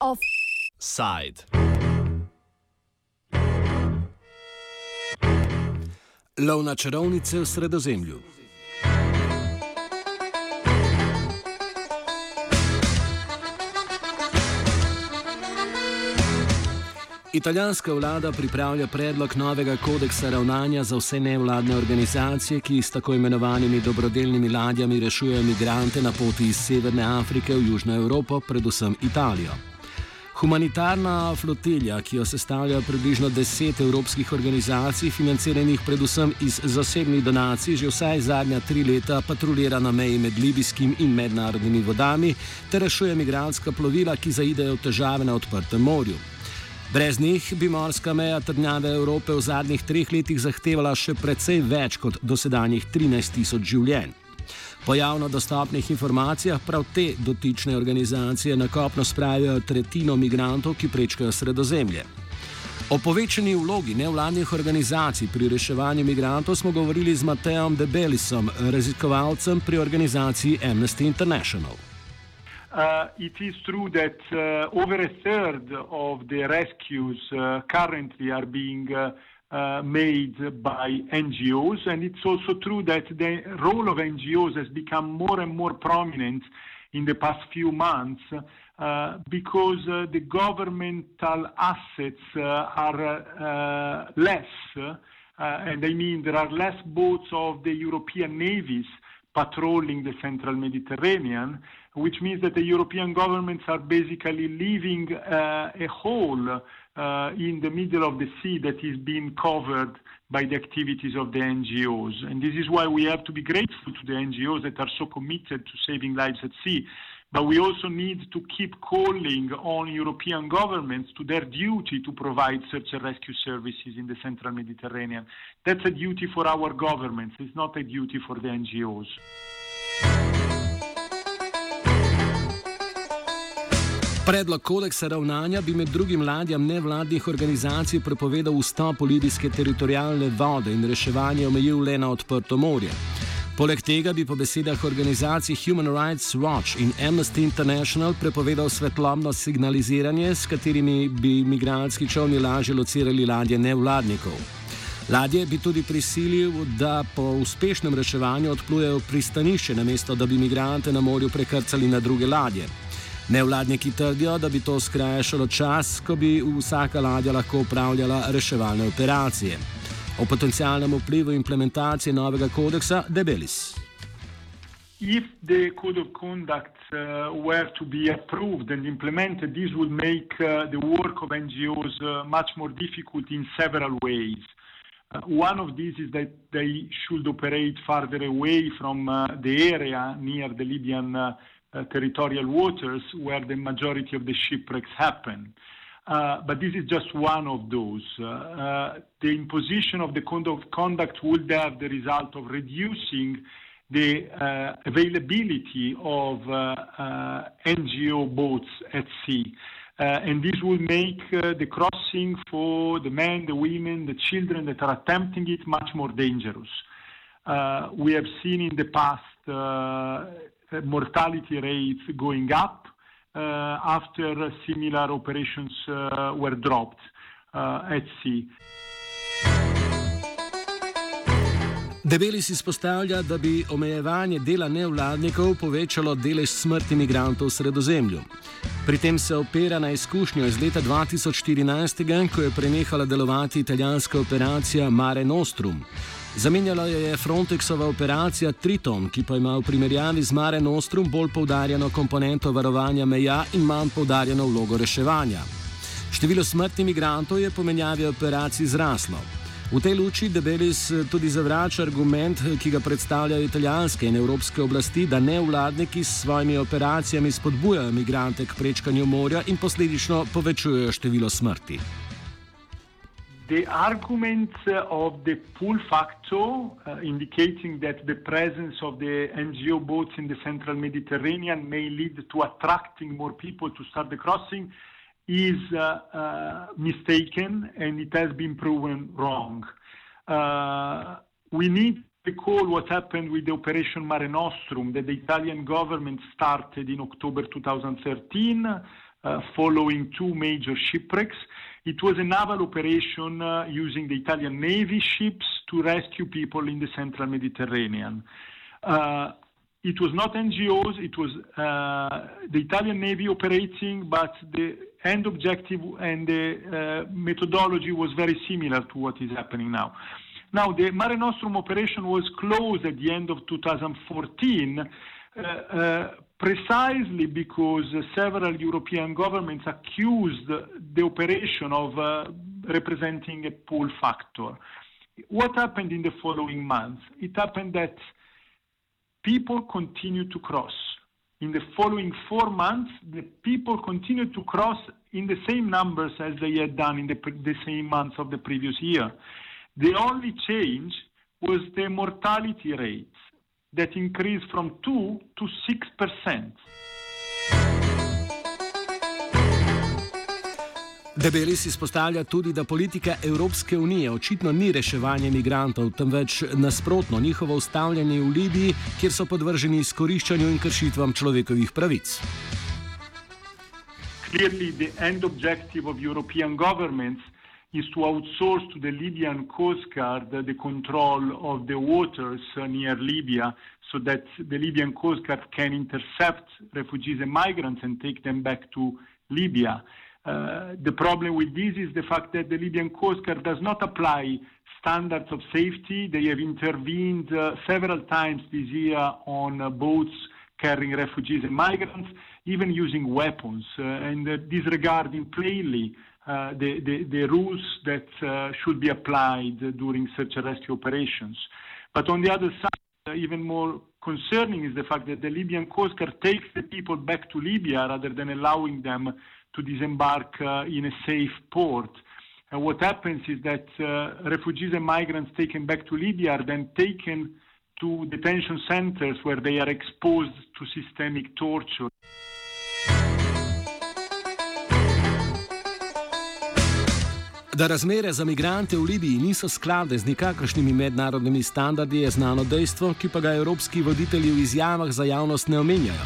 Offside. Lov na čarovnice v sredozemlju. Italijanska vlada pripravlja predlog novega kodeksa ravnanja za vse nevladne organizacije, ki s tako imenovanimi dobrodelnimi ladjami rešujejo imigrante na poti iz Severne Afrike v Južno Evropo, predvsem Italijo. Humanitarna flotilja, ki jo sestavlja približno deset evropskih organizacij, financiranih predvsem iz zasebnih donacij, že vsaj zadnja tri leta patruljira na meji med libijskim in mednarodnimi vodami ter rešuje imigrantka plovila, ki zaidejo v težave na odprtem morju. Brez njih bi morska meja trdnjave Evrope v zadnjih treh letih zahtevala še precej več kot dosedanjih 13 tisoč življenj. Po javno dostopnih informacijah prav te dotične organizacije na kopno spravijo tretjino migrantov, ki prečkajo sredozemlje. O povečani vlogi nevladnih organizacij pri reševanju migrantov smo govorili z Matejem Debelisom, raziskovalcem pri organizaciji Amnesty International. Uh, it is true that uh, over a third of the rescues uh, currently are being uh, uh, made by NGOs, and it's also true that the role of NGOs has become more and more prominent in the past few months uh, because the governmental assets are less, and I mean there are less boats of the European navies patrolling the central Mediterranean, which means that the European governments are basically leaving uh, a hole uh, in the middle of the sea that is being covered by the activities of the NGOs. And this is why we have to be grateful to the NGOs that are so committed to saving lives at sea. But we also need to keep calling on European governments to their duty to provide search and rescue services in the central Mediterranean. That's a duty for our governments, it's not a duty for the NGOs. Predlog kodeksa ravnanja bi med drugim ladjam nevladnih organizacij prepovedal vstop v libijske teritorijalne vode in reševanje omejil le na odprto morje. Poleg tega bi po besedah organizacij Human Rights Watch in Amnesty International prepovedal svetlobno signaliziranje, s katerimi bi imigranski čovni lažje locirali ladje nevladnikov. Ladje bi tudi prisilil, da po uspešnem reševanju odplujejo pristanišče, namesto da bi imigrante na morju prekrcali na druge ladje. Nevladniki trdijo, da bi to skrajšalo čas, ko bi vsaka ladja lahko upravljala reševalne operacije. O potencijalnem vplivu implementacije novega kodeksa Debelis. If the code of conduct uh, were to be approved and implemented, this would make uh, the work of NGOs uh, much more difficult in several ways. Uh, one of these is that they should operate farther away from uh, the area near the Libyan uh, territorial waters where the majority of the shipwrecks happen. Uh, but this is just one of those. Uh, uh the imposition of the code of conduct would have the result of reducing the uh, availability of NGO boats at sea. and this will make the crossing for the men, the women, the children that are attempting it much more dangerous. we have seen in the past Uh, mortality rates going up uh, after similar operations uh, were dropped at sea. Debelis izpostavlja, da bi omejevanje dela nevladnikov povečalo delež smrti imigrantov v sredozemlju. Pri tem se opira na izkušnjo iz leta 2014, ko je prenehala delovati italijanska operacija Mare Nostrum. Zamenjala jo je Frontexova operacija Triton, ki pa ima v primerjavi z Mare Nostrum bolj poudarjeno komponento varovanja meja in manj poudarjeno vlogo reševanja. Število smrtnih imigrantov je po menjavi operacij zraslo. V tej luči Debelis tudi zavrača argument, ki ga predstavljajo italijanske in evropske oblasti, da nevladniki s svojimi operacijami spodbujajo imigrante k prečkanju morja in posledično povečujejo število smrti. The argument of the pull factor, uh, indicating that the presence of the NGO boats in the central Mediterranean may lead to attracting more people to start the crossing, is uh, uh, mistaken and it has been proven wrong. Uh, we need to recall what happened with the Operation Mare Nostrum that the Italian government started in October 2013 uh, following two major shipwrecks. It was a naval operation uh, using the Italian Navy ships to rescue people in the central Mediterranean. Uh, it was not NGOs, it was uh, the Italian Navy operating, but the end objective and the uh, methodology was very similar to what is happening now. Now, the Mare Nostrum operation was closed at the end of 2014 uh, uh, precisely because several European governments accused the operation of uh, representing a pull factor. What happened in the following months? It happened that people continued to cross. In the following four months, the people continued to cross in the same numbers as they had done in the, the same months of the previous year. The only change was the mortality rates that increased from 2 to 6 percent. Debelis izpostavlja tudi, da politika Evropske unije očitno ni reševanje imigrantov, temveč nasprotno njihovo ustavljanje v Libiji, kjer so podvrženi izkoriščanju in kršitvam človekovih pravic. Clearly, the end objective of European governments is to outsource to the Libyan Coast Guard the control of the waters near Libya so that the Libyan Coast Guard can intercept refugees and migrants and take them back to Libya. Uh, the problem with this is the fact that the Libyan Coast Guard does not apply standards of safety. They have intervened uh, several times this year on uh, boats carrying refugees and migrants, even using weapons, uh, and uh, disregarding plainly the, the, the, rules that should be applied during search and rescue operations. But on the other side, even more concerning is the fact that the Libyan Coast Guard takes the people back to Libya rather than allowing them to disembark uh, in a safe port. And what happens is that uh, refugees and migrants taken back to Libya are then taken to detention centers where they are exposed to systemic torture. Da razmere za migrante v Libiji niso skladne z nikakršnimi mednarodnimi standardi, je znano dejstvo, ki pa ga evropski voditelji v izjavah za javnost ne omenjajo.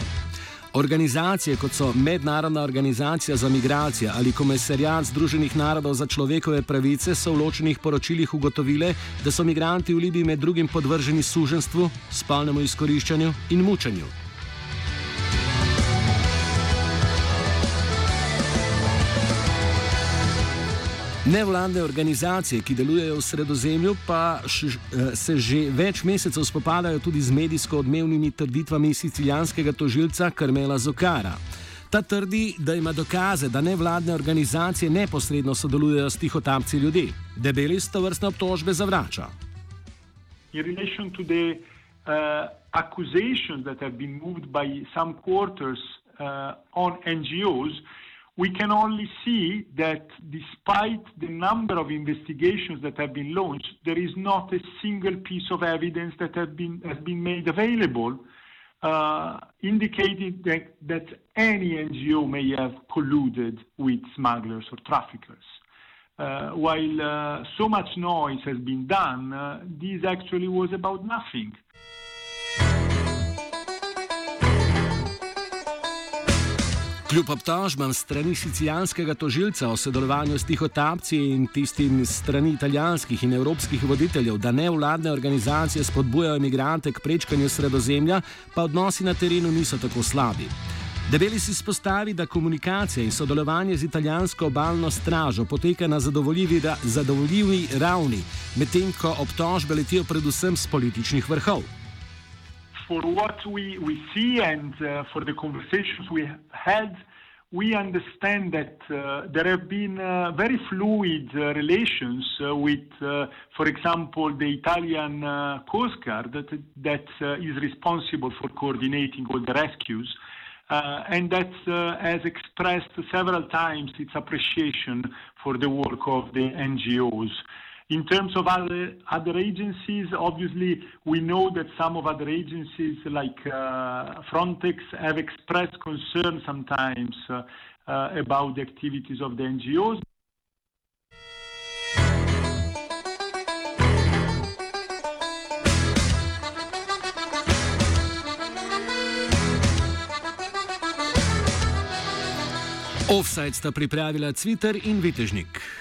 Organizacije kot so Mednarodna organizacija za migracije ali Komisarjat Združenih narodov za človekove pravice so v ločenih poročilih ugotovile, da so migranti v Libiji med drugim podvrženi suženstvu, spolnemu izkoriščanju in mučenju. Nevladne organizacije, ki delujejo v sredozemlju, pa š, eh, se že več mesecev spopadajo tudi z medijsko odmevnimi trditvami sicilijanskega tožilca Karmela Zokara. Ta trdi, da ima dokaze, da nevladne organizacije neposredno sodelujejo s tihotapci ljudi. Debeli sto vrstne obtožbe zavrača. In relation to the uh, accusations that have been moved by some quarters uh, on NGOs, uh, we can only see that despite the number of investigations that have been launched, there is not a single piece of evidence that have been, has been made available uh, indicating that, that any NGO may have colluded with smugglers or traffickers. Uh, while uh, so much noise has been done, uh, this actually was about nothing. Kljub obtožbam strani sicilijanskega tožilca o sodelovanju s tihotapci in tistim strani italijanskih in evropskih voditeljev, da nevladne organizacije spodbujajo imigrante k prečkanju sredozemlja, pa odnosi na terenu niso tako slabi. Debeli si spostavi, da komunikacija in sodelovanje z italijansko obalno stražo poteka na zadovoljivi, ra zadovoljivi ravni, medtem ko obtožbe letijo predvsem z političnih vrhov. For what we, we see and uh, for the conversations we had, we understand that uh, there have been uh, very fluid uh, relations uh, with, uh, for example, the Italian Coast Guard that, that is responsible for coordinating all the rescues. and that has expressed several times its appreciation for the work of the NGOs. In terms of other agencies, obviously, we know that some of other agencies like uh, Frontex have expressed concern sometimes uh, uh, about the activities of the NGOs. Offside sta pripravila Cviter in Vitežnik.